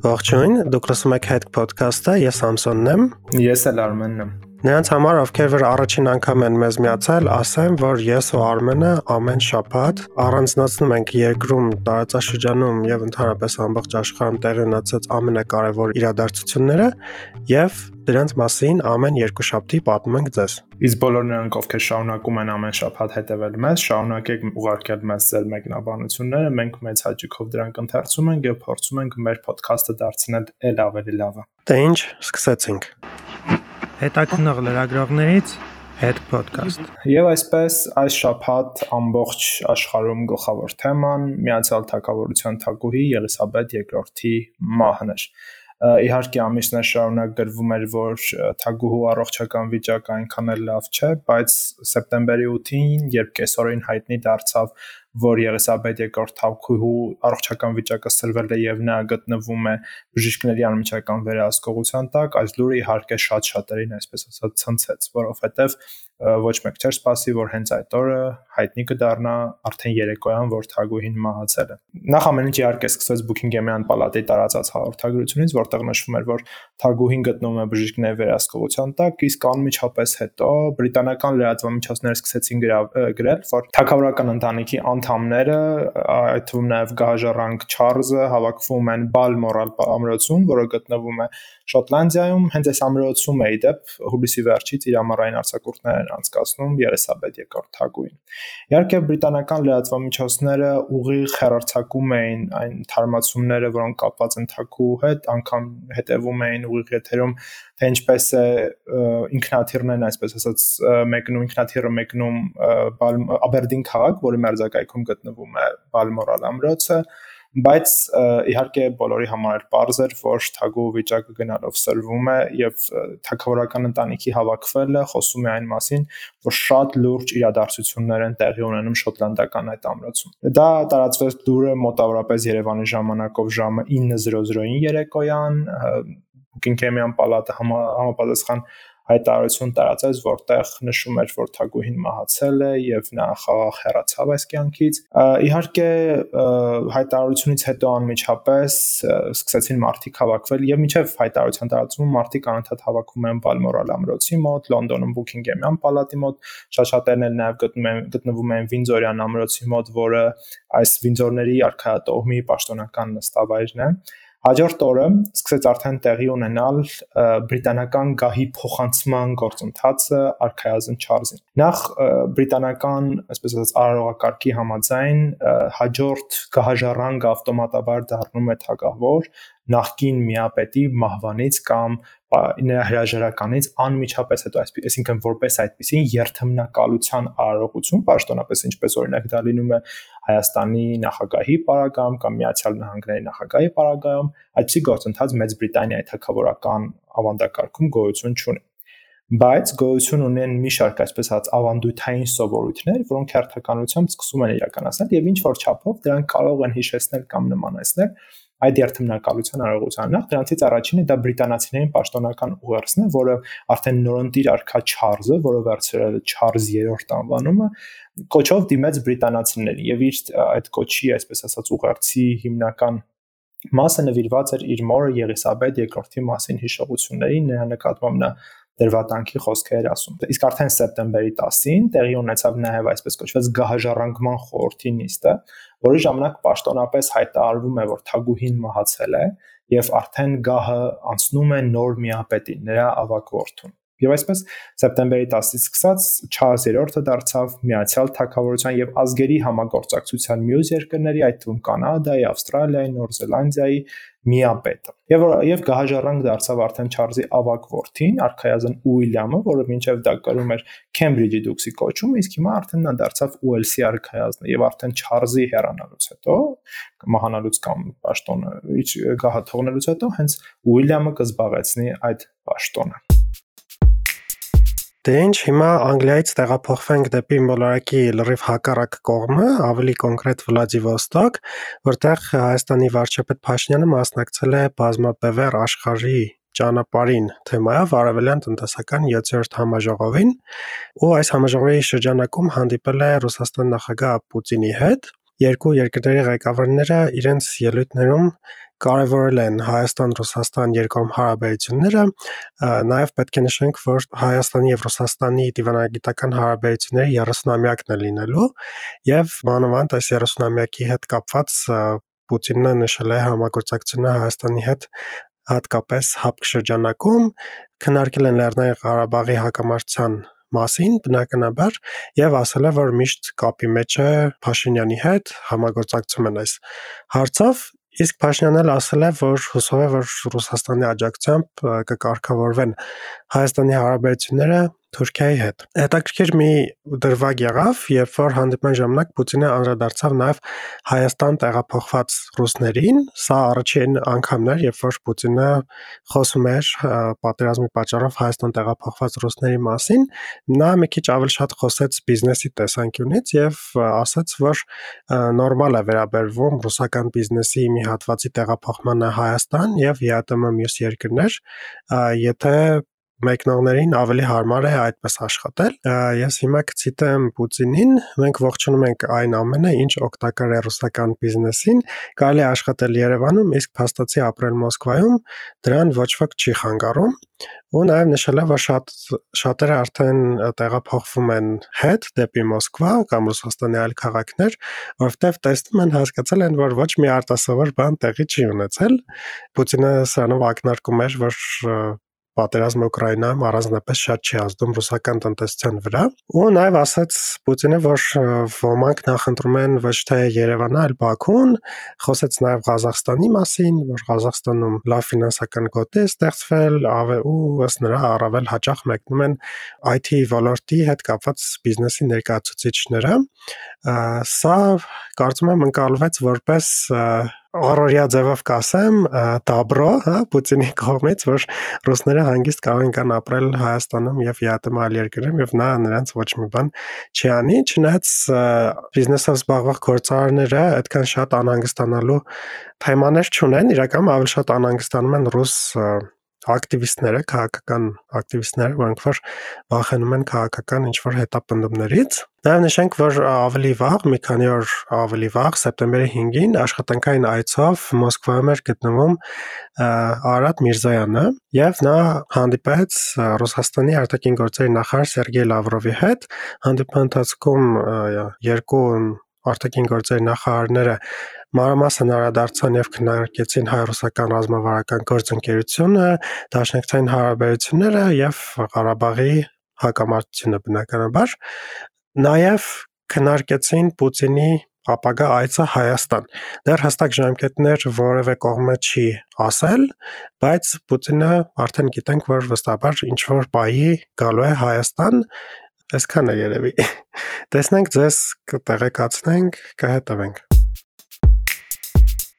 Ողջույն, դուք լսում եք Head Podcast-ը, ես Սամսոնն եմ։ Ես էլ Արմենն եմ։ Նրանց համար, ովքեր որ առաջին անգամ են մեզ միացել, ասեմ, որ ես ու Արմենը ամեն շաբաթ առանձնացնում ենք երկրում, տարածաշրջանում եւ ընդհանրապես ամբողջ աշխարհում տեղի ունեցած ամենակարևոր իրադարձությունները եւ դրանց մասին ամեն երկու շաբթի պատմում ենք ձեզ։ Իսկ բոլոր նրանք, ովքեր շարունակում են ամեն շաբաթ հետևել մեզ, շարունակեք ուղարկել մեզ ձեր մեկնաբանությունները, մենք մեծ հաճույքով դրանք ընթերցում ենք եւ փորձում ենք մեր ոդքասթը դարձնել ել ավելի լավը։ Դե ինչ, սկսեցինք։ Հետաքնող լրագրողներից Head Podcast։ Եվ այսպես այս շաբաթ ամբողջ աշխարհում գլխավոր թեման Միացյալ Թագավորության թագուհի Եղիսաբեթ II-ի մահն էր իհարկե ամիսներ շարունակ գրվում էր, որ թագուհու առողջական վիճակը այնքան էլ լավ չէ, բայց սեպտեմբերի 8-ին, երբ կեսօրին հայտնի դարձավ, որ Եղիսաբեթ II թագուհու առողջական վիճակը սրվել է եւ նա գտնվում է բժիշկների անմիջական վերահսկողության տակ, այս լուրը իհարկե շատ շատերին այսպես ասած ցնցեց, որովհետեւ ոչ մեկ չէր սպասի, որ հենց այդ օրը հայտնի կդառնա արդեն երեկոյան, որ թագուհին մահացել է։ Նախ ամեն ինչ իհարկե սկսվեց Buckingham-յան պալատի տարածած հաղորդագրությունից, որտեղ նշվում էր, որ թագուհին գտնվում է բժիշկների վերահսկողության տակ, իսկ անմիջապես հետո բրիտանական լրատվամիջոցները սկսեցին գրել, որ թագավորական ընտանիքի անդամները, այդ թվում նաև գահաժառանգ Չարլզը հավաքվում են Balmoral ամրոցում, որը գտնվում է Շոտլանդիայում, հենց այս ամրոցում է իդեպ հուլիսի վերջից իր ամառային արձակուրդներ են անցկացնում Եղիսաբեթ II թագուհին։ Իհարկե բրիտանական լրատվամիջոցները ուղիղ հերարցակում էին այն թարմացումները, որոնք կապված են թագուհու հետ, անգամ հետևում էին ուղիղ եթերում թե ինչպես է ինքնաթիռներն այսպես ասած մեկնում ինքնաթիռը մեկնում Աբերդին քաղաք, որի մերձակայքում գտնվում է Balmoral ամրոցը, բայց իհարկե բոլորի համար էր པարզ էր, որ թագու վիճակը գնալով սրվում է եւ թագավորական ընտանիքի հավաքվելը խոսում է այն մասին, որ շատ լուրջ իրադարձություններ են տեղի ունենում շոտլանդական այդ ամրոցում։ Դա տարածվեց դուրը մոտավորապես Երևանի ժամանակով ժամը 9:00-ին երեկոյան Buckingham-յան պալատը համապատասխան համա հայտարարություն տարածեց, որտեղ նշում էր, որ Թագուհին մահացել է եւ նա խաղաղ հեռացավ այս կյանքից։ Իհարկե հայտարարությունից հետո անմիջապես սկսեցին մարտիկ հավաքվել եւ միջև հայտարարության տարածումը մարտիկ անընդհատ հավաքում են Balmoral ամրոցի մոտ, Լոնդոնում Buckingham-յան պալատի մոտ, շատ-շատերն էլ նաեւ գտնում են գտնվում են Վինձորյան ամրոցի մոտ, որը այս Վինձորների արքայատողմի պաշտոնական նստավայրն է։ Հաջորդ օրը սկսեց արդեն տեղի ունենալ բրիտանական գահի փոխանցման գործընթացը արքայազն Չարլզին։ Նախ բրիտանական, այսպես ասած, արարողակարգի համաձայն հաջորդ գահաժառանգը ավտոմատաբար դառնում է թագավոր, նախկին միապետի մահվանից կամ նրա հրաժարականից անմիջապես հետո այսինքն որպես այդպեսին երթմնակալության արարողություն պաշտոնապես ինչպես օրինակ դա լինում է Հայաստանի նախագահի պարագայում կամ Միացյալ Նահանգների նախագահի պարագայում այդպիսի գործընթաց Մեծ Բրիտանիայի թակավորական ավանդակարգում գոյություն չունի բայց գոյություն ունեն մի շարք այսպես հած ավանդույթային սովորույթներ, որոնք հերթականությամբ սկսում են իրականացնել եւ ինչ որ չափով դրանք կարող են հիշեցնել կամ նմանեցնել այդ երթմնակալության արարողության նախ դրանցից առաջինը դա բրիտանացիներին պաշտոնական ուղերձն է, որը արդեն նորընտիր արքա Չարլզը, որը վերցրել է Չարլզ 3-րդ անվանումը, կոչով դիմեց բրիտանացիներին եւ իր այդ կոչի, այսպես ասած, ուղերձի հիմնական մասը նվիրված էր իր մորը Եղիսաբեթ II-ի մասին հիշողություններին, նրա նկատմամբ նա դրվատանքի խոսքեր ասում։ Իսկ արդեն սեպտեմբերի 10-ին տեղի ունեցավ նաև այսպես կոչված գահաժառանգման խորհրդի նիստը, որի ժամանակ պաշտոնապես հայտարարվում է, որ Թագուհին մահացել է եւ արդեն գահը անցնում է նոր միապետին, նրա ավակ որդուն։ Եվ այսպես սեպտեմբերի 10-ից սկսած Չարլզ III-ը դարձավ Միացյալ Թագավորության եւ ազգերի համագործակցության մյուս երկրների, այդ թվում Կանադայի, Ավստրալիայի, Նոր Զելանդիայի միապետը։ Եվ եւ գահաժառանգ դարձավ արդեն Չարլզի ավակ որդին, արքայազն Ուիլյամը, որը մինչև դա կրում էր Քեմբրիջի դուքսի կոչում, իսկ հիմա արդեն նա դարձավ Ուելսի արքայազնը եւ արդեն Չարլզի հեռանալուց հետո մահանալուց կամ պաշտոնը գահը թողնելուց հետո հենց Ուիլյամը կզբաղեցնի այդ պաշտոնը։ Դե ինչ, հիմա Անգլիայից տեղափոխվենք դեպի մոլորակի լրիվ հակառակ կողմը, ավելի կոնկրետ Վլադիվոստոկ, որտեղ Հայաստանի վարչապետ Փաշինյանը մասնակցել է բազմապևեր աշխարհի ճանապարհին թեմայով արևելյան տնտեսական 7-րդ համաժողովին ու այս համաժողովի շրջանակում հանդիպել է Ռուսաստան նախագահ Պուտինի հետ երկու երկրների ղեկավարները իրենց ելույթներում կարևորել են Հայաստան-Ռուսաստան երկկողմ հարաբերությունները, նաև պետք է նշենք, որ Հայաստանի եւ Ռուսաստանի դիվանագիտական հարաբերությունների 30-ամյակն է լինելու եւ մանավանդ այս 30-ամյակի հետ կապված Պուտինը նշել է համագործակցությունը Հայաստանի հետ հատկապես հապկ շրջանակում քննարկել են Լեռնային Ղարաբաղի հակամարտության մասին բնականաբար եւ ասել է որ միշտ կապի մեջ է Փաշինյանի հետ համագործակցում են այս հարցով Իսկ Փաշինյանն էլ ասել է, որ հուսով է, որ Ռուսաստանի աջակցությամբ կկարգավորվեն Հայաստանի հարաբերությունները Թուրքիայի հետ։ Հետաքրքիր մի դրվագ եղավ, երբ որ հանդիպման ժամանակ Պուտինը անդրադարձավ նաև Հայաստան տեղափոխված ռուսներին։ Սա առաջին անգամն էր, երբ որ Պուտինը խոսում էր պատերազմի պատճառով Հայաստան տեղափոխված ռուսների մասին։ Նա մի քիչ ավելի շատ խոսեց բիզնեսի տեսանկյունից եւ ասաց, որ նորմալ է վերաբերվում ռուսական բիզնեսի մի հատվածի տեղափոխմանը Հայաստան եւ ԵԱՏՄ մյուս երկրներ, եթե մեկնողներին ավելի հարմար է այդպես աշխատել։ Ես հիմա կցիտեմ Պուտինին, մենք ողջունում ենք այն ամենը, ինչ օգտակար է ռուսական բիզնեսին, կարելի է աշխատել Երևանում, իսկ փաստացի ապրել Մոսկվայում, դրան ոչ ոք չի խանգարում։ Ու նաև նշել է, որ շատ շատերը արդեն տեղափոխվում են հետ դեպի Մոսկվա կամ Ռուսաստանի այլ քաղաքներ, որովհետև տեսնում են, հասկացել են, որ ոչ մի արտասովոր բան տեղի չի ունեցել։ Պուտինը սրանով ակնարկում էր, որ պատերազմը Ուկրաինայում առանձնապես շատ չի ազդում ռուսական տնտեսության վրա։ Ու նաև ասաց Պուտինը, որ ոմանք նախընտրում են ոչ թե Երևանը, այլ Բաքուն, խոսեց նաև Ղազախստանի մասին, որ Ղազախստանում լավ ֆինանսական գոտի է ստեղծվել, ու ըստ նրա առավել հաճախ մեկնում են IT ոլորտի հետ կապված բիզնեսի ներկայացուցիչները։ Սա կարծում եմ ընկալվեց որպես առօրյա ձևով կասեմ, դաբրո, հա, Պուտինի կողմից, որ ռուսները հանգիստ կարող են կան ապրել Հայաստանում եւ ԵԱՏՄ այլ երկրներում եւ նա նրանց ոչ մի բան չի անի, չնայած բիզնեսով զբաղվող գործարարները այդքան շատ անհանգստանալու թեմաներ չունեն, իրականում ավելի շատ անհանգստանում են ռուս ակտիվիստները, քաղաքական ակտիվիստները, որոնք որ վախենում են քաղաքական ինչ-որ հետապնդումներից։ Նաև նշենք, որ ավելի վաղ, մի քանի օր ավելի վաղ, սեպտեմբերի 5-ին աշխատանքային այցով Մոսկվայում էր գտնվում Արադ Միրզոյանը, եւ նա հանդիպեց Ռուսաստանի արտաքին գործերի նախարար Սերգեյ Լավրովի հետ։ Հանդիպման ընթացքում երկու արտաքին գործերի նախարարները մանրամասն անդրադարձան եւ քննարկեցին հայ-ռուսական ռազմավարական գործընկերությունը, դաշնակցային հարաբերությունները եւ Ղարաբաղի հակամարտությունը բնականաբար նաեւ քննարկեցին Պուտինի ապագա այցը Հայաստան։ Դեռ հստակ ժամկետներ որևէ կողմը չի ասել, բայց Պուտինը արդեն գիտենք, որ վստահաբար ինչ որ բայի գալու է Հայաստան, այսքան է երևի։ Տեսնենք ձեզ կտեղեկացնենք, կհետևենք։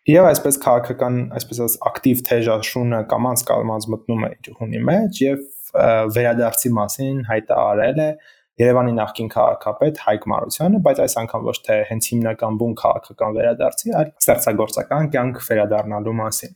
Եվ այսպես քաղաքական, այսպես ասած, ակտիվ թեժաշունը կամած կամած մտնում է իր հունի մեջ եւ վերադարձի մասին հայտարարել է Երևանի նախկին քաղաքապետ Հայկ Մարությանը, բայց այս անգամ ոչ թե հենց հիմնական բուն քաղաքական վերադարձի, այլ ստեղծագործական կյանք վերադառնալու մասին։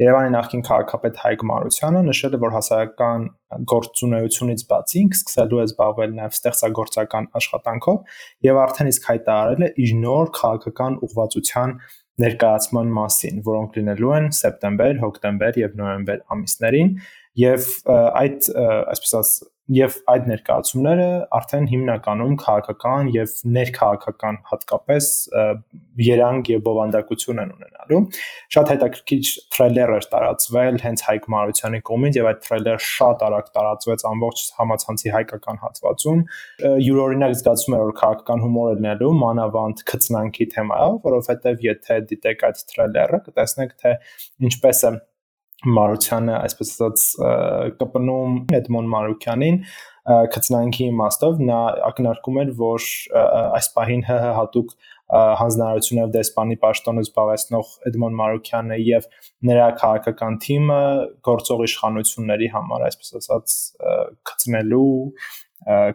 Երևանի նախկին քաղաքապետ Հայկ Մարությանը նշել է, որ հասարակական գործունեությունից բացի ինքը սկսելու է զբաղվել նաև ստեղծագործական աշխատանքով եւ արդեն իսկ հայտարարել է իր նոր քաղաքական ուղղվածության ներկայացման մասին, որոնք լինելու են սեպտեմբեր, հոկտեմբեր եւ նոյեմբեր ամիսներին եւ այդ այսպես ասած եւ այդ ներկայացումները արդեն հիմնականում քաղաքական եւ ներքաղաքական հատկապես երանգ եւ բովանդակություն են ունենալու շատ հետաքրքիր թրեյլեր էր տարածվել հենց Հայկ Մարությանի կողմից եւ այդ թրեյլերը շատ արագ տարածվեց ամբողջ համացանցի հայկական հատվածում յուրօրինակ զգացում էր որ քաղաքական հումոր է լինելու մանավանդ քծնանքի թեմայով որովհետեւ եթե դիտեք այդ թրեյլերը կտեսնեք թե ինչպես է Մարությանը այսպես ասած կպնում Էդմոն Մարուկյանին քծնանքի իմաստով նա ակնարկում էր որ այս պահին ՀՀ հատուկ հանձնարարությունով դեսպանի պաշտոնը զբաղեցնող Էդմոն Մարուկյանը եւ նրա քաղաքական թիմը գործող իշխանությունների համար այսպես ասած քծնելու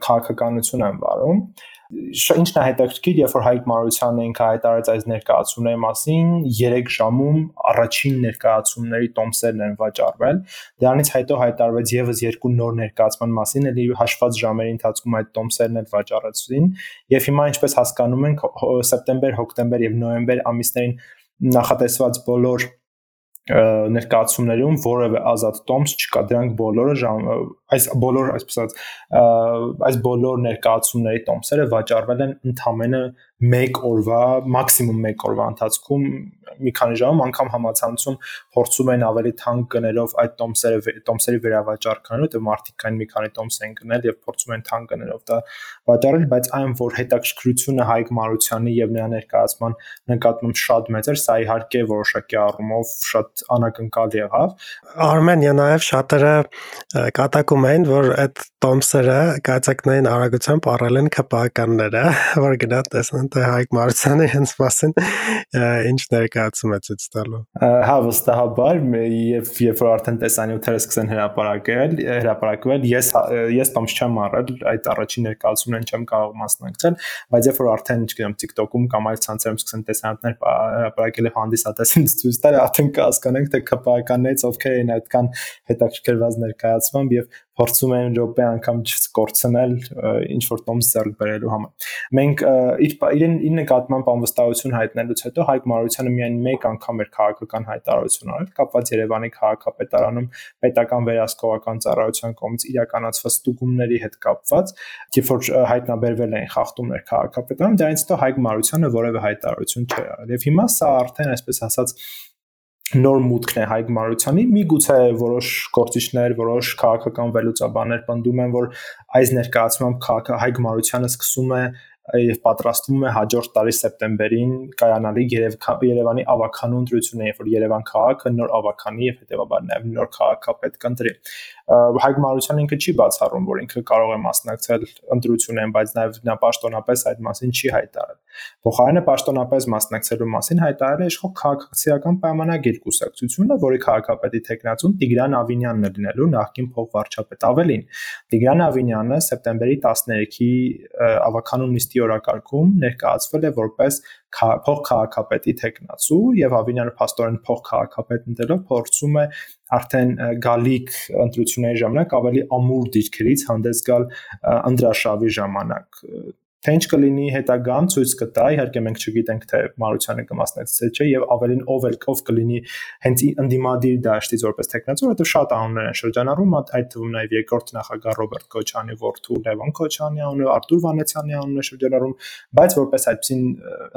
քաղաքականություն են վարում ինչն է հետաքրքիր, երբ որ Հայկ Մարությանը ինքը հայտարարեց այս ներկայացումների մասին, 3 ժամում առաջին ներկայացումների տոմսերն են վաճառվել։ Դրանից հետո հայտարարվեց եւս երկու նոր ներկայացման մասին, ելի հաշված ժամերի ընթացքում այդ տոմսերն էլ վաճառեցին։ Եվ հիմա ինչպես հասկանում ենք, սեպտեմբեր, հոկտեմբեր եւ նոյեմբեր ամիսներին նախատեսված բոլոր ներկայացումներում որևէ ազատ տոմս չկա դրանք բոլորը այս բոլոր այսպես ասած այս բոլոր ներկայացումների տոմսերը վաճառվել են ընդամենը 1 օրվա, մաքսիմում 1 օրվա ընթացքում մի քանի ժամում անգամ համացանցում փորձում են ավելի թանկ գներով այդ տոմսերը տոմսերի վերավաճառ կանել, որտեղ մարդիկ այն մի քանի տոմս են գնել եւ փորձում են թանկ գներով դա վաճառել, բայց այն որ հետաքրքրությունը Հայկ Մարությանի եւ նրա ներկայացման նկատմամբ շատ մեծ էր, սա իհարկե որոշակի առումով շատ անակնկալ եղավ։ Արմենիա նաեւ շատերը կատակում են, որ այդ տոմսերը կայացակնային արագությամբ առել են քպականները, որ գնա տեսնեն թե Հայկ Մարությանը հենց մասն ինչ ներկայացում է ցույց տալու։ Հա, վստահաբար, եւ երբ որ արդեն տեսանյութերը սկսեն հրապարակել, հրապարակվել, ես ես տոմս չեմ առել, այդ առաջին ներկայացումն չեմ կարող մասնակցել, բայց երբ որ արդեն, չգիտեմ, TikTok-ում կամ այլ ցանցերում սկսեն տեսանյութեր հրապարակել եւ հանդիսատեսին ցույց տալ, արդեն կհասկանանք թե քպականներից ովքեր են այդքան հետաքրքրված ներկայացմամբ եւ փորձում են րոպե անգամ չկորցնել ինչ որ տոմս ձեռք բերելու համար։ Մենք իր իրեն իր նկատմամբ անվստահություն հայտնելուց հետո Հայկ Մարությանը միայն մեկ անգամ էր քաղաքական հայտարարություն արել կապված Երևանի քաղաքապետարանում պետական վերահսկողական ծառայության կողմից իրականացված ստուգումների հետ կապված, երբ որ հայտնաբերվել էին խախտումներ քաղաքապետարանում, դրանից հետո Հայկ Մարությանը որևէ հայտարարություն չէր արել։ Եվ հիմա սա արդեն այսպես ասած նոր մուտքն է Հայկ Մարությանի։ Միգուցե որոշ գործիչներ, որոշ քաղաքական վերլուծաբաններ պնդում են, որ այս ներկայացմամբ քաղաքը Հայկ Մարությանը սկսում է եւ պատրաստվում է հաջորդ տարի սեպտեմբերին կայանալի Երևանի ավականու ընտրությունը, երբ որ Երևան քաղաքը նոր ավականի եւ հետեւաբար նաեւ նոր քաղաքապետ կընտրի։ Հայկ Մարությանը ինքը չի բացառում, որ ինքը կարող է մասնակցել ընտրություններին, բայց նաև նա պաշտոնապես այդ մասին չի հայտարարել։ Փոխարենը պաշտոնապես մասնակցելու մասին հայտարարել է իշխող քաղաքացիական պայմանագիր կուսակցությունը, որի քաղաքապետի տեխնացուն Տիգրան Ավինյանն է լինելու նախկին փոխվարչապետ ավելին։ Տիգրան Ավինյանը սեպտեմբերի 13-ի ավականու նիստի օրակարգում ներկայացվել է որպես փոխքաղաքապետի տեխնացու եւ Ավինյանը փաստորեն փոխքաղաքապետ ընտրելով փորձում է արդեն գալիք ընտրությունների ժամանակ ավելի ամուր դիրքերից հանդես գալ անդրաշավի ժամանակ թե ինչ կլինի հետագան ցույց կտա իհարկե մենք չգիտենք թե Մարությանը կմասնակցի չէ եւ ավելին ով էլ ով կլինի հենց ընդդիմադիր դաշտից որպես տեխնացու որովհետեւ շատ անուններ են շրջանառում այդ թվում նաեւ երկրորդ նախագահ Ռոբերտ Քոչյանի որդու Լևոն Քոչյանի անունը Արտուր Վանեցյանի անունը շրջանառում բայց որպես այդպեսին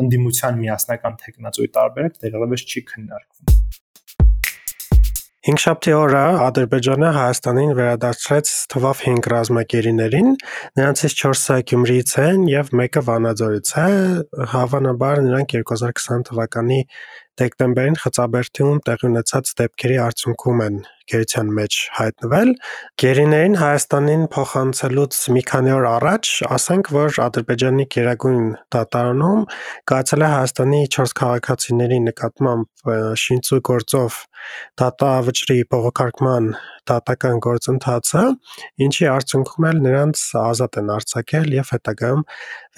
ընդդիմության միասնական տեխնացուի տարբերակ դեռևս չի քննարկվում Հինգշաբթի օրը Ադրբեջանը Հայաստանին վերադարձրեց թվով 5 ռազմագերիներին, նրանցից 4-ը Գյումրիից են եւ մեկը Վանաձորից է։ Հավանաբար նրանք 2020 թվականի դեկտեմբերին Խծաբերդիում տեղի ունեցած դեպքերի արդյունքում են գերության մեջ հայտնվել։ Գերիներին Հայաստանին փոխանցելուց մի քանի օր առաջ ասենք, որ Ադրբեջանի Գերագույն դատարանում կայացել է Հայաստանի 4 քաղաքացիների նկատմամբ շինծու գործով դատավճրի բողոքարկման դատական գործընթացը, ինչի արդյունքում էլ նրանց ազատ են արձակել եւ հետագայում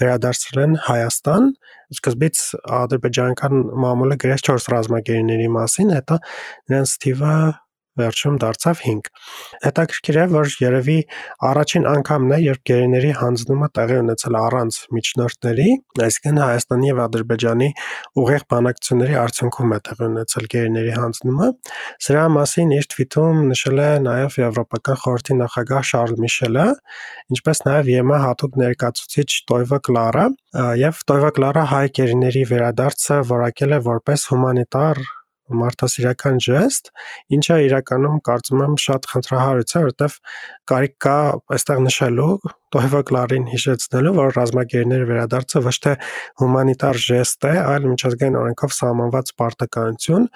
վերադարձրել են Հայաստան սկզբից ադրբեջանական մամուլը գրեց 4 ռազմագերիների մասին, հետո նրանց թիվը վերջում դարձավ 5։ Հետաքրքիր է, որ երևի առաջին անգամն է, երբ գերիների հանձնումը տեղի ունեցել առանց միջնորդների, այսինքն Հայաստանի եւ Ադրբեջանի ուղիղ բանակցությունների արդյունքում է տեղի ունեցել գերիների հանձնումը։ Սրա մասին իր թվիթում նշել է նաեւ Եվրոպական խորհրդի նախագահ Շարլ Միշելը, ինչպես նաեւ ԵՄ հատուկ ներկայացուցիչ Տոյվա Կլարա, եւ Տոյվա Կլարա հայ գերիների վերադարձը որակել է որպես հումանիտար մարդասիրական ժեստ, ինչը իրականում կարծում եմ շատ խնդրահարույց է, որովհետև կարիք կա այստեղ նշելու Տոհևա Կլարին հիշեցնելու, որ ռազմագերիների վերադարձը ոչ թե հումանիտար ժեստ է, այլ միջազգային օրենքով սահմանված պարտականություն,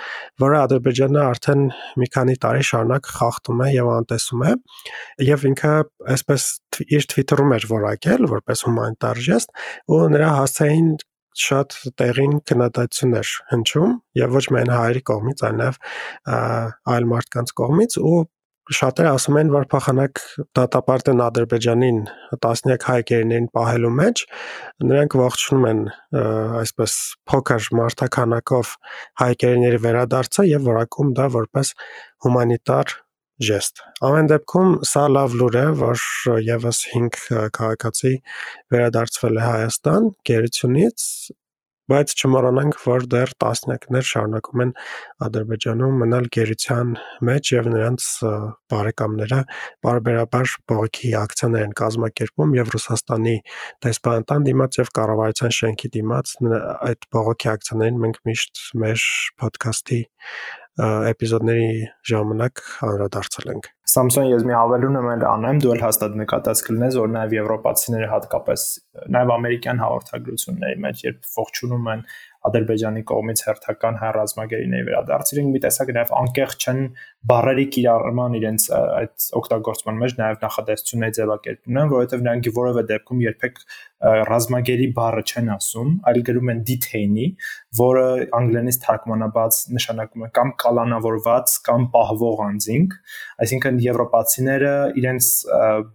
որը Ադրբեջանը արդեն մի քանի տարի շարունակ խախտում է եւ անտեսում է, եւ ինքը այսպես իր Twitter-ում էր որակել որպես հումանիտար ժեստ, ու նրա հասցեին շատ տեղին քննադատություններ հնչում եւ ոչ միայն հայերի կողմից, այլ նաեւ այլ մարդկանց կողմից ու շատերը ասում են, որ փախանակ դատապարտեն Ադրբեջանին տասնյակ հայկերներին պահելու մեջ, նրանք ողջունում են այսպես փոքր մարտականակով հայկերների վերադարձը եւ որակում դա որպես հումանիտար ժեստ։ Ամեն դեպքում սա լավ լուր է, որ եւս 5 քաղաքացի վերադարձվել է Հայաստան գերությունից բայց չմոռանանք, որ դեռ տասնյակներ շարունակում են Ադրբեջանում մնալ գերության մեջ եւ նրանց բարեկամները բարբերաբար բողոքի ակցիաներ են կազմակերպում եւ Ռուսաստանի դեսպանատան դիմաց եւ կառավարության շենքի դիմաց այդ բողոքի ակցիաներին մենք միշտ մեր ոդքասթի էպիզոդների ժամանակ անդրադարձել ենք։ Samsung ես մի հավելում եմ անեմ, դու էլ հաստատ նկատած կլինես, որ նաև եվրոպացիները հատկապես նաև ամերիկյան հաղորդագրությունների մեջ, երբ ողջունում են Ադրբեջանի կողմից հերթական հայ ռազմագերիների վերադարձին մի տեսակ նաև անկեղծ չեն բարերի կիրառման իրենց այդ օգտագործման մեջ նաև նախադասությունների ձևակերպում են, որովհետև նրանք որևէ դեպքում երբեք ռազմագերի բառը չեն ասում, այլ գրում են detain-ի, որը անգլերենից թարգմանաբաց նշանակում է կամ կալանավորված կամ պահվող անձինք, այսինքն եվրոպացիները իրենց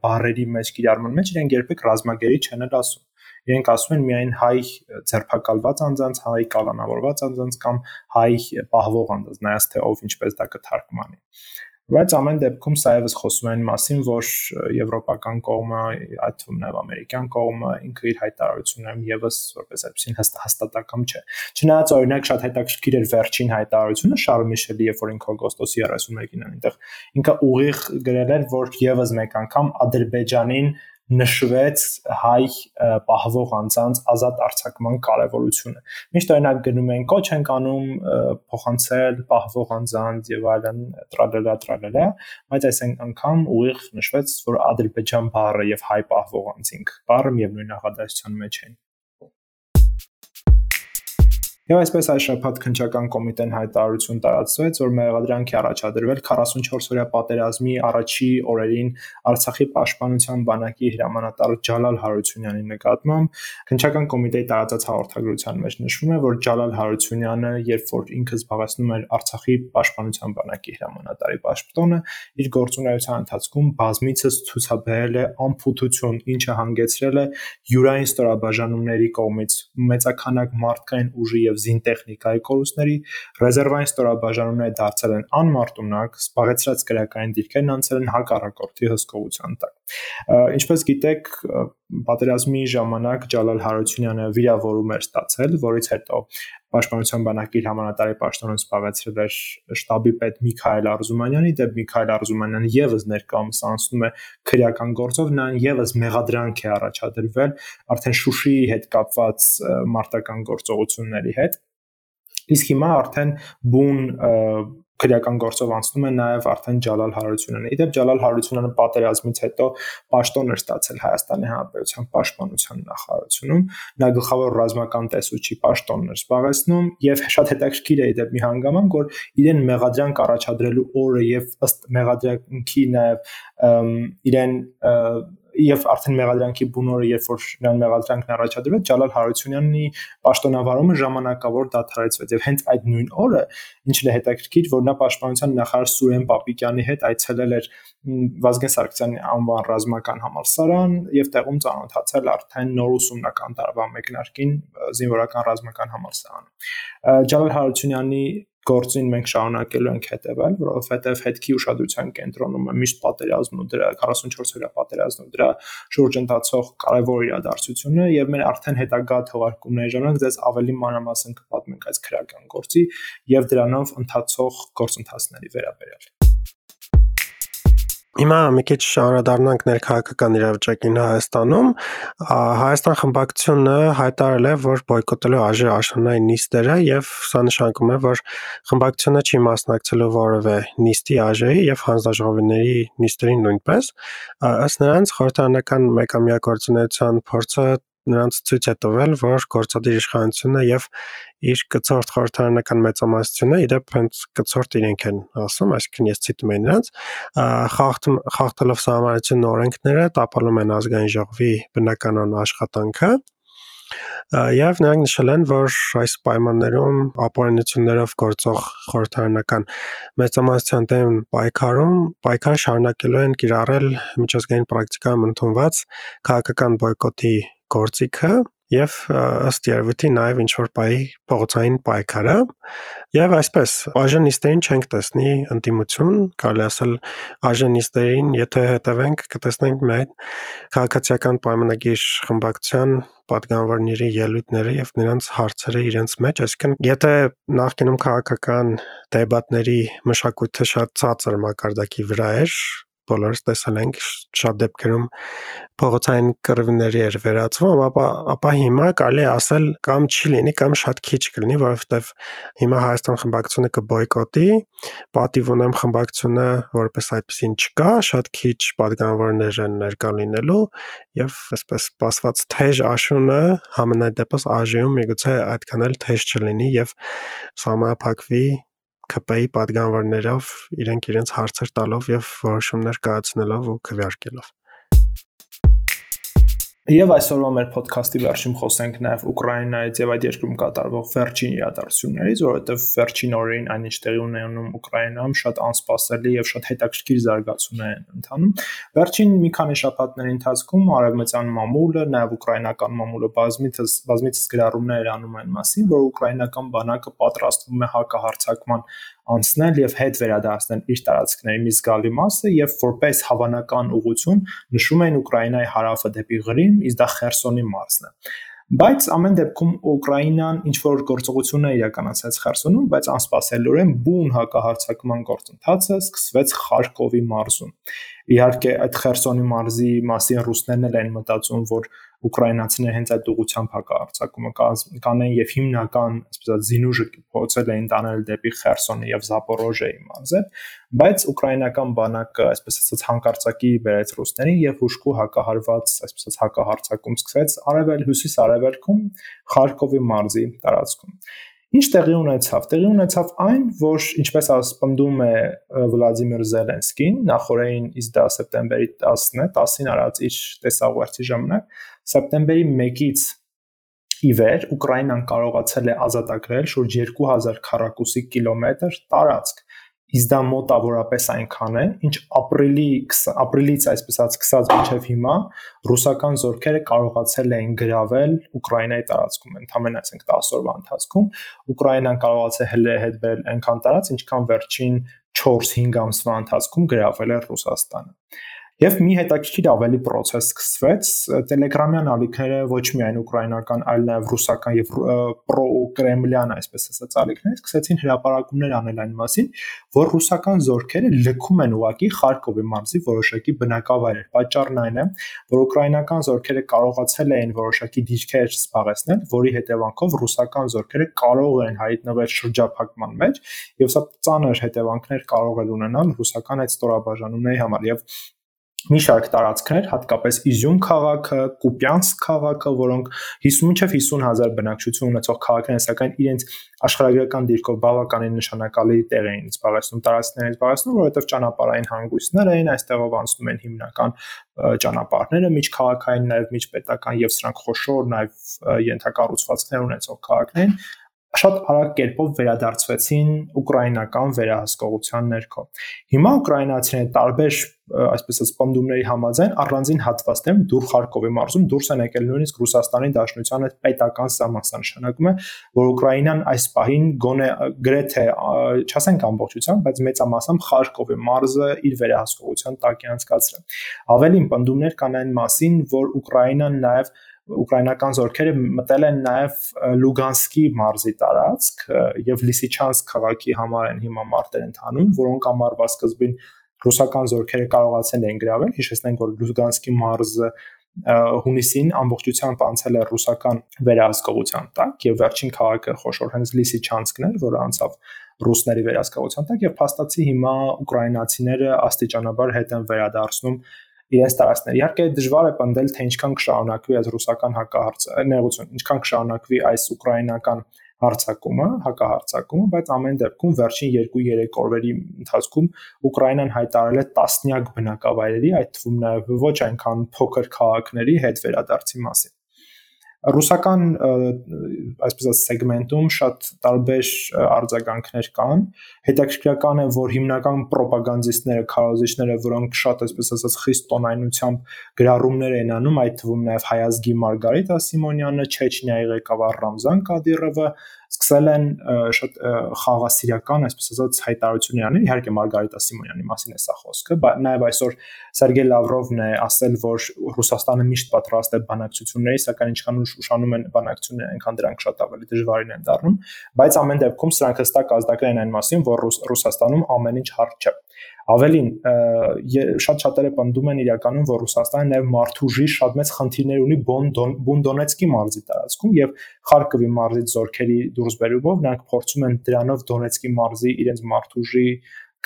բառերի մեջ կիրառման մեջ իրենք երբեք ռազմագերի չեն ասում իրենք ասում են միայն հայ ձերբակալված անձանց, հայ կալանավորված անձանց կամ հայ պահվող անձանց, նայած թե ով ինչպես դա կթարգմանի։ Բայց ամեն դեպքում սա եւս խոսում են մասին, որ եվրոպական կողմը, այդ թվում նաև ամերիկյան կողմը ինքը իր հայտարարություններում եւս որպես այդպեսին հաստատակամ չէ։ Չնայած օրինակ շատ հետաքրքիր էր վերջին հայտարարությունը Շարլ Միշելի, երբ որ ինքը օգոստոսի 31-ին այնտեղ ինքը ուղիղ գրել էր, որ եւս մեկ անգամ Ադրբեջանին նշվեց հայ պահվող անձանց ազատ արձակման կարևորությունը։ Միշտ օրինակ գնում են կոչ են կանում փոխանցել պահվող անձանց եւ այլն տրալելա տրալելա, բայց այս անգամ ուղիղ նշվեց, որ Ադրբեջան բառը եւ հայ պահվող անձինք բառը միևնույն նախադասության մեջ են։ Եվ այսպես այս շփաթ քնչական կոմիտեն հայտարարություն տարածվեց, որ մեղադրանք է առաջադրվել 44-օրյա պատերազմի առաջի օրերին Արցախի պաշտպանության բանակի հրամանատար Ջալալ Հարությունյանի նկատմամբ։ Քնչական կոմիտեի տարածած հաղորդագրության մեջ նշվում է, որ Ջալալ Հարությունյանը, երբ որ ինքը զբաղեցնում էր Արցախի պաշտպանության բանակի հրամանատարի պաշտոնը, իր գործունեության ընթացքում բազմիցս ցուցաբերել է անփութություն, ինչը հանգեցրել է յուրային ստորաբաժանումների կողմից մեծականակ մարդկային ուժի եւ զինտեխնիկայի կորուստների, ռեզերվային ստորաբաժանումները դարձել են անմարտունակ, սպառեցրած քրեական դիրքերն անցել են հակառակորդի հսկողության տակ։ Ինչպես գիտեք, պատերազմի ժամանակ Ջալալ Հարությունյանը վիրավորում էր ստացել, որից հետո Պաշտպանության բանակի հրամանատարի պաշտոնը զբաղեցրել էր շտաբի պետ Միքայել Արզումանյանի, դեպ Միքայել Արզումանյանը եւս ներկայումս անցնում է քրեական գործով, նա եւս մեղադրանք է առաջադրվել արդեն Շուշիի հետ կապված մարտական գործողությունների հետ իսկ հիմա արդեն բուն քրեական գործով անցնում է նաև արդեն Ջալալ Հարությունյանը։ Իդեպ Ջալալ Հարությունյանը պատերազմից հետո պաշտոն էր ստացել Հայաստանի Հանրապետության պաշտպանության նախարարությունում։ Նա գլխավոր ռազմական տեսուչի պաշտոնն էր զբաղեցնում եւ շատ հետաքրքիր է իդեպ մի հանգամանք, որ իրեն մեղադրանք առաջադրելու օրը եւ ըստ մեղադրանքի նաև իրեն եւ արդեն մեղադրանքի բունորը երբ որ նրան մեղադրանքն առաջադրվեց Ջալալ Հարությունյանի պաշտոնավարումը ժամանակավոր դադարեցվեց եւ հենց այդ նույն օրը ինչն է հետաքրքիր որ նա պաշտպանության նախարար Սուրեն Պապիկյանի հետ այցելել էր Վազգեն Սարգսյանի անվան ռազմական համալսարան եւ տեղում ծանոթացել արդեն նոր ուսումնական տարվա մեկնարկին զինվորական ռազմական համալսարանում Ջալալ Հարությունյանի գործին մենք շարունակելու ենք հետևել, որովհետև հետքի ուշադրության կենտրոնում է միշտ պատերազմն ու դրա 44 օրյա պատերազմն ու դրա շուրջ ընթացող կարևոր իրադարձությունը եւ մեր արդեն հետագա թողարկումների ժամանակ դες ավելի մանրամասն կպատմենք այս քրական գործի եւ դրանով ընթացող գործընթացների վերաբերյալ։ Հիմա մի քիչ անդրադառնանք ներքաղաքական իրավիճակին Հայաստանում։ Հայաստան խմբակցությունը հայտարարել է, որ բոյկոտելու ԱԺ աշնանային նիստերը եւ սա նշանակում է, որ խմբակցությունը չի մասնակցելու որևէ նիստի ԱԺ-ի եւ հանձնաժողովների նիստերին նույնպես։ Ըստ նրանց խորհրդարանական մեկամյա գործունեության փորձը նրանց ցույց է տվել, որ գործադիր իշխանությունը եւ իր կցորդ խորհրդարանական մեծամասնությունը իդեպ հենց կցորդ իրենք են ասում, այսինքն ես ցիտում եմ նրանց, խախտելով սահմանադրության օրենքները տապալում են ազգային ժողովի բնականon աշխատանքը Եվ նրանք նշել են, որ այս պայմաններում ապօրինություններով գործող խորհրդարանական մեծամասնության դեմ պայքարում պայքար շարունակելու են կիրառել միջազգային պրակտիկայում ընդունված քաղաքական բոյկոտի գործիքը եւ ըստ երևույթի նաեւ ինչ որ բայ փողոցային պայքարը եւ այսպես աժենիստերին չենք տեսնի ընդդիմություն կարելի ասել աժենիստերին եթե հետևենք կտեսնենք մեր քաղաքացիական պայմանագիր խմբակցության պատգամավորների ելույթները եւ նրանց հարցերը իրենց մեջ, այսինքն եթե նախկինում քաղաքական դեբատների մշակույթը շատ ցածր մակարդակի վրա էր, բոլորս տեսել ենք շատ դեպքերում փողոցային կռվների էր վերածվում, ապա ապա հիմա կարելի ասել կամ չի լինի, կամ շատ քիչ կլինի, որովհետև հիմա Հայաստան խմբակցությունը կբոյկոտի, պատիվ ունեմ խմբակցությունը որպես այդպեսին չկա, շատ քիչ падգամավորներ են ներկա լինելու եւ այսպես սպասված թեժ աշունը համենայն դեպս ԱԺ-ում միգուցե այդքան էլ թեժ չլինի եւ համապակվի ԿՊ-ի падգամավորներով իրենք իրենց հարցեր տալով եւ որոշումներ կայացնելով ու քվեարկելով։ Եվ այսօրվա մեր ոդքասթի վերջում խոսենք նաև Ուկրաինայից եւ այդ երկրում կատարվող վերջին իրադարձություններից, որովհետեւ վերջին օրերին այնինչ տեղի ունենում Ուկրաինայում շատ անսպասելի եւ շատ հետաքրքիր զարգացումներ են ընթանում։ Վերջին մի քանի շաբաթների ընթացքում արևմտյան մամուլը, նաև ուկրաինական մամուլը բազմիցս բազմիցս գրառումներ անում են մասին, որ ուկրաինական բանակը պատրաստվում է հակահարցակման անցնել եւ հետ վերադարձնել իր տարածքների մի զգալի մասը եւ որպես հավանական ուղություն նշում են Ուկրաինայի հարավը դեպի Ղրիմ, իսկ դա Խերսոնի մարզն է։ Բայց ամեն դեպքում Ուկրաինան ինչ որ գործողություն է իրականացրած Խերսոնում, բայց անսպասելիորեն բուն հակահարցակման գործընթացը սկսվեց Խարկովի մարզում։ Իհարկե այդ Խերսոնի մարզի մասին ռուսներն էլ են մտածում, որ ուկրաինացիները հենց այդ ուղությամբ հակարցակումը կանեն եւ հիմնական ասես զինուժը փորձել էին տանել դեպի Խերսոնի եւ Զապորոժեի մարզեր, բայց ուկրաինական բանակը այսպես ասած հանկարծակի բերեց ռուսներին եւ հուշկու հակահարված այսպես ասած հակահարցակում սկսեց արևել հյուսիս արևելքում Խարկովի մարզի տարածքում։ Ինչ տեղի ունեցավ։ Տեղի ունեցավ այն, որ ինչպես ասպնդում է Վլադիմիր Զելենսկին, նախորդին իսկ դա սեպտեմբերի 10-ն է, 10-ին արած իր տեսաղուերցի ժամանակ, սեպտեմբերի 1-ից ի վեր Ուկրաինան կարողացել է ազատագրել շուրջ 2000 քառակուսի կիլոմետր տարածք իսկ դա մոտավորապես այնքան է, ինչ ապրիլի ապրիլից այսպես ասած մինչև հիմա ռուսական զորքերը կարողացել էին գրավել Ուկրաինայի տարածքում, ընդհանրապես այսինքն 10 օրվա ընթացքում Ուկրաինան կարողացել է հետ բերել այնքան տարած, ինչքան վերջին 4-5 ամսվա ընթացքում գրավել է Ռուսաստանը։ Եվ մի հետաքրքիր ավելի process սկսվեց. Telegram-յան ալիքները ոչ միայն ուկրաինական, այլ նաև ռուսական եւ պրո-կրեմլյան, այսպես ասած, ալիքներ սկսեցին հրապարակումներ անել այն մասին, որ ռուսական զորքերը լքում են ուղակի Խարկովի մարզի որոշակի բնակավայրեր։ Պատճառն այն է, որ ուկրաինական զորքերը կարողացել էին որոշակի դիրքեր զբաղեցնել, որի հետևանքով ռուսական զորքերը կարող են հայտնվել շրջափակման մեջ եւ սա ծանր հետևանքներ կարող է ունենալ ռուսական այդ ստորաբաժանումների համար եւ մի շարք տարածքներ, հատկապես Իզյում քաղաքը, Կուպյանսկ քաղաքը, որոնք 50-ից 50 հազար բնակչություն ունեցող քաղաքներ են, սակայն իրենց աշխարհագրական դիրքով բավականին նշանակալի տեղ էին զբաղեցնում տարածքներից զբաղեցնում, որովհետև ճանապարհային հանգույցներ էին, այստեղով անցնում են հիմնական ճանապարհները, միջքաղաքային, նաև միջպետական եւ սրանք խոշոր նաև ենթակառուցվածքներ ունեցող քաղաքներ են, շատ արագ կերպով վերադարձվեցին ուկրաինական վերահսկողության ներքո։ Հիմա ուկրաինացիները տարբեր այսպես ասած պնդումների համաձայն առանձին հատվածներում դուր Խարկովի մարզում դուրս են եկել նույնիսկ Ռուսաստանի Դաշնության այդ պետական սահմանսան նշանակում է, որ Ուկրաինան այս պահին գոնե գրեթե չասենք ամբողջությամբ, բայց մեծամասամբ Խարկովի մարզը իր վերահսկողության տակ է անցկացրել։ Ավելին պնդումներ կան այն մասին, որ Ուկրաինան նաև ուկրաինական զորքերը մտել են նաև Լուգանսկի մարզի տարածք եւ Լիսիչանսկ քաղաքի համար են հիմա մարտեր ընթանում, որոնք ամառվա սկզբին ռուսական զորքերը կարողացել են գրավել։ Հիշեցնենք, որ Լուգանսկի մարզը հունիսին ամբողջությամբ անցել է ռուսական վերահսկողության տակ եւ վերջին քաղաքը խոշոր հենց Լիսիչանսկն էր, որը անցավ ռուսների վերահսկողության տակ եւ փաստացի հիմա ուկրաինացիները աստիճանաբար հետ են վերադարձնում իրենց տարածքներ։ Իհարկե դժվար է պնդել, թե ինչքան կշարունակվի այս ռուսական հակահարցը, նեղություն, ինչքան կշարունակվի այս ուկրաինական հարցակումը, հակահարցակումը, բայց ամեն դեպքում վերջին 2-3 օրերի ընթացքում Ուկրաինան հայտարարել է տասնյակ բնակավայրերի, այդ թվում նաև ոչ այնքան փոքր քաղաքների հետ վերադարձի մասին։ ռուսական այսպես ասած սեգմենտում շատ տարբեր արձագանքներ կան հետաքրքրական է որ հիմնական ռոպագանդիստները քարոզիչները որոնք շատ այսպես ասած խիստ տոնայնությամբ գրառումներ են անում այդ թվում նաև հայազգի Մարգարիտ Ասիմոնյանը Չեչնիայի ղեկավար Ռամզան Կադիրովը սկսել են շատ խաղաղասիրական, այսպես ասած, հայտարարություններ անել, իհարկե Մարգարիտա Սիմոնյանի մասին է սա խոսքը, բայց նաև այսօր Սերգեյ Լավրովն է ասել, որ Ռուսաստանը միշտ պատրաստ է բանակցությունների, սակայն ինչքան ուշանում են բանակցությունները, այնքան դրանք շատ ավելի դժվարին են դառնում, բայց ամեն դեպքում սրանք հստակ ազդակներ են այն մասին, որ Ռուսաստանում ամեն ինչ հարթ չէ։ Ավելին շատ շատերը պնդում են իրականում, որ Ռուսաստանը նաև մարդուժի շատ մեծ խնդիրներ ունի Բոնդոնեցկի մարզի տարածքում եւ Խարկովի մարզից զորքերի դուրսբերումով նրանք փորձում են դրանով Դոնեցկի մարզի իրենց մարդուժի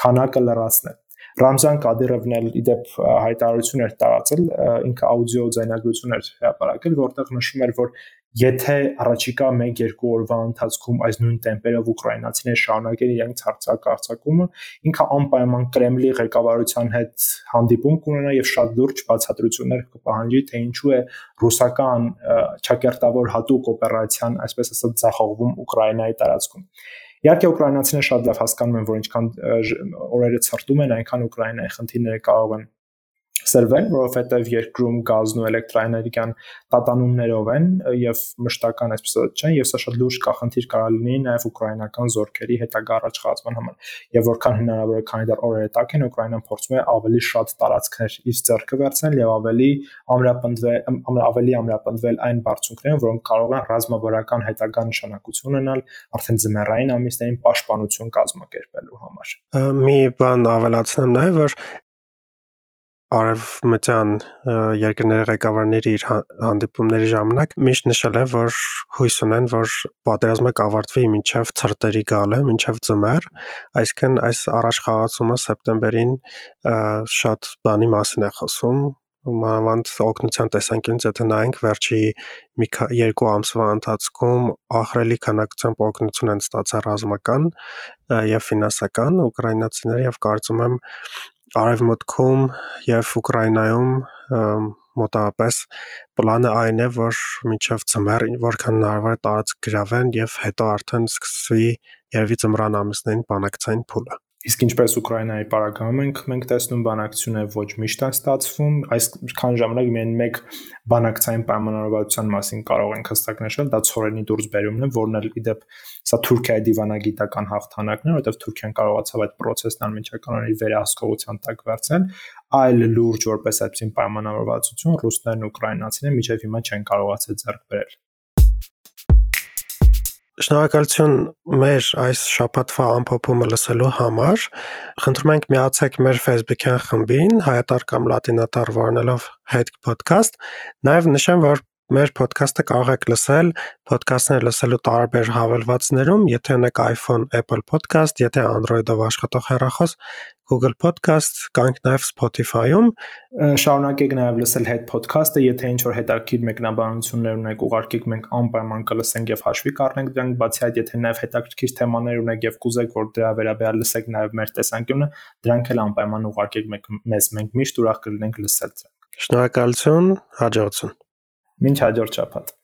քանակը լրացնել։ Ռամզան Կադիրովն էլ իդեպ հայտարարություն էր տարածել, ինքը աուդիո ձայնագրություն էր հրապարակել, որտեղ նշում էր, որ եթե առաջիկա 1-2 օրվա ընթացքում այս նույն տեմպերով ուկրաինացիները շարունակեն իրենց հարցակարծակումը, ինքը անպայման Կրեմլի ղեկավարության հետ հանդիպում կունենա եւ շատ լուրջ բացատրություններ կպահանջի, թե ինչու է ռուսական ճակերտավոր հատուկ օպերացիան, այսպես ասած, ցախողվում Ուկրաինայի տարածքում։ Իհարկե ուկրաինացիները շատ լավ հասկանում են, որ ինչքան օրերը ցրտում են, այնքան Ուկրաինայի խնդիրները կարող են սրվել, որովհետև երկրում գազն ու էլեկտրաէներգիան տատանումներով են եւ մշտական այսպես չեն եւ սա շատ լուրջ կախնդիր կարա լինի նաեւ ուկրաինական զորքերի հետագա առաջխաղացման համար եւ որքան հնարավոր է քանի դեռ օրերը տակ են ուկրաինան փորձում է ավելի շատ տարածքներ իր ձեռքը վերցնել եւ ավելի ամրապնդվել ավելի ամրապնդվել այն բարձունքներով որոնք կարող են ռազմավարական հետագա նշանակություն ունենալ արդեն ձմեռային ամիսներին պաշտպանություն կազմակերպելու համար մի բան ավելացնեմ նաեւ որ արևմտյան երկրների ղեկավարների իր հանդիպումների ժամանակ միշտ նշել է, որ հույս ունեն, որ պատերազմը կավարտվի մինչև ցրտերի գալը, մինչև ձմեռ, այսինքն այս առաջխաղացումը սեպտեմբերին շատ բանի մասին է խոսում, մանավանդ օգնության տեսանկյունից եթե նայենք վերջի մի երկու ամսվա ընթացքում ահրելի քանակությամբ օգնություն են ստացել ռազմական եւ ֆինանսական ուկրաինացիները եւ կարծում եմ Արևմուտքում եւ Ուկրաինայում մոտավորապես պլանը այն է, որ մինչև ձմեռ որքան հնարավոր է տարածք գրավեն եւ հետո արդեն սկսվի երևի ձմռան ամիսներին բանակցային փուլը։ Իսկ ինչպես Ուկրաինայի պարագայում ենք մենք տեսնում բանակցությունը ոչ միշտ է ստացվում, այսքան ժամանակ միայն մեկ բանակցային պայմանավորվածության մասին կարող ենք հստակ նշել, դա ծորենի դուրս բերումն է, որն էլ իդեպ սա Թուրքիայի դիվանագիտական հաղթանակն է, որովհետև Թուրքիան կարողացավ այդ process-ն անմիջականորեն վերահսկողության տակ վերցնել, այլ լուրջ որպես այդպեսին պայմանավորվածություն ռուսներն ու ուկրաինացիները միջև հիմա չեն կարողացել ձեռք բերել։ Շնորհակալություն մեր այս շաբաթվա ամփոփումը լսելու համար։ Խնդրում ենք միացեք մեր Facebook-յան խմբին հայատար կամ լատինատար վառնելով head podcast։ Նաև նշեմ, որ Մեր ոդքասթը կարող եք լսել ոդքասթներ լսելու տարբեր հավելվածներում, եթե ունեք iPhone, Apple Podcast, եթե Android-ով աշխատող հեռախոս, Google Podcast, կանք նաև Spotify-ում, շարունակեք նաև լսել հետ podcast-ը, եթե ինչ որ հետաքրքիր մեկնաբանություններ ունեք, ուղարկեք մենք անպայման կլսենք եւ հաշվի կառնենք դրանք, բացի այդ, եթե նաև հետաքրքիր թեմաներ ունեք եւ կուզեք, որ դրա վերաբերյալ լսեք նաև մեր տեսանկյունը, դրանք էլ անպայման ուղարկեք մեզ, մենք միշտ ուրախ կլինենք լսել Շնորհակալություն, հաջողություն։ Մինչ հաջորդ շաբաթ։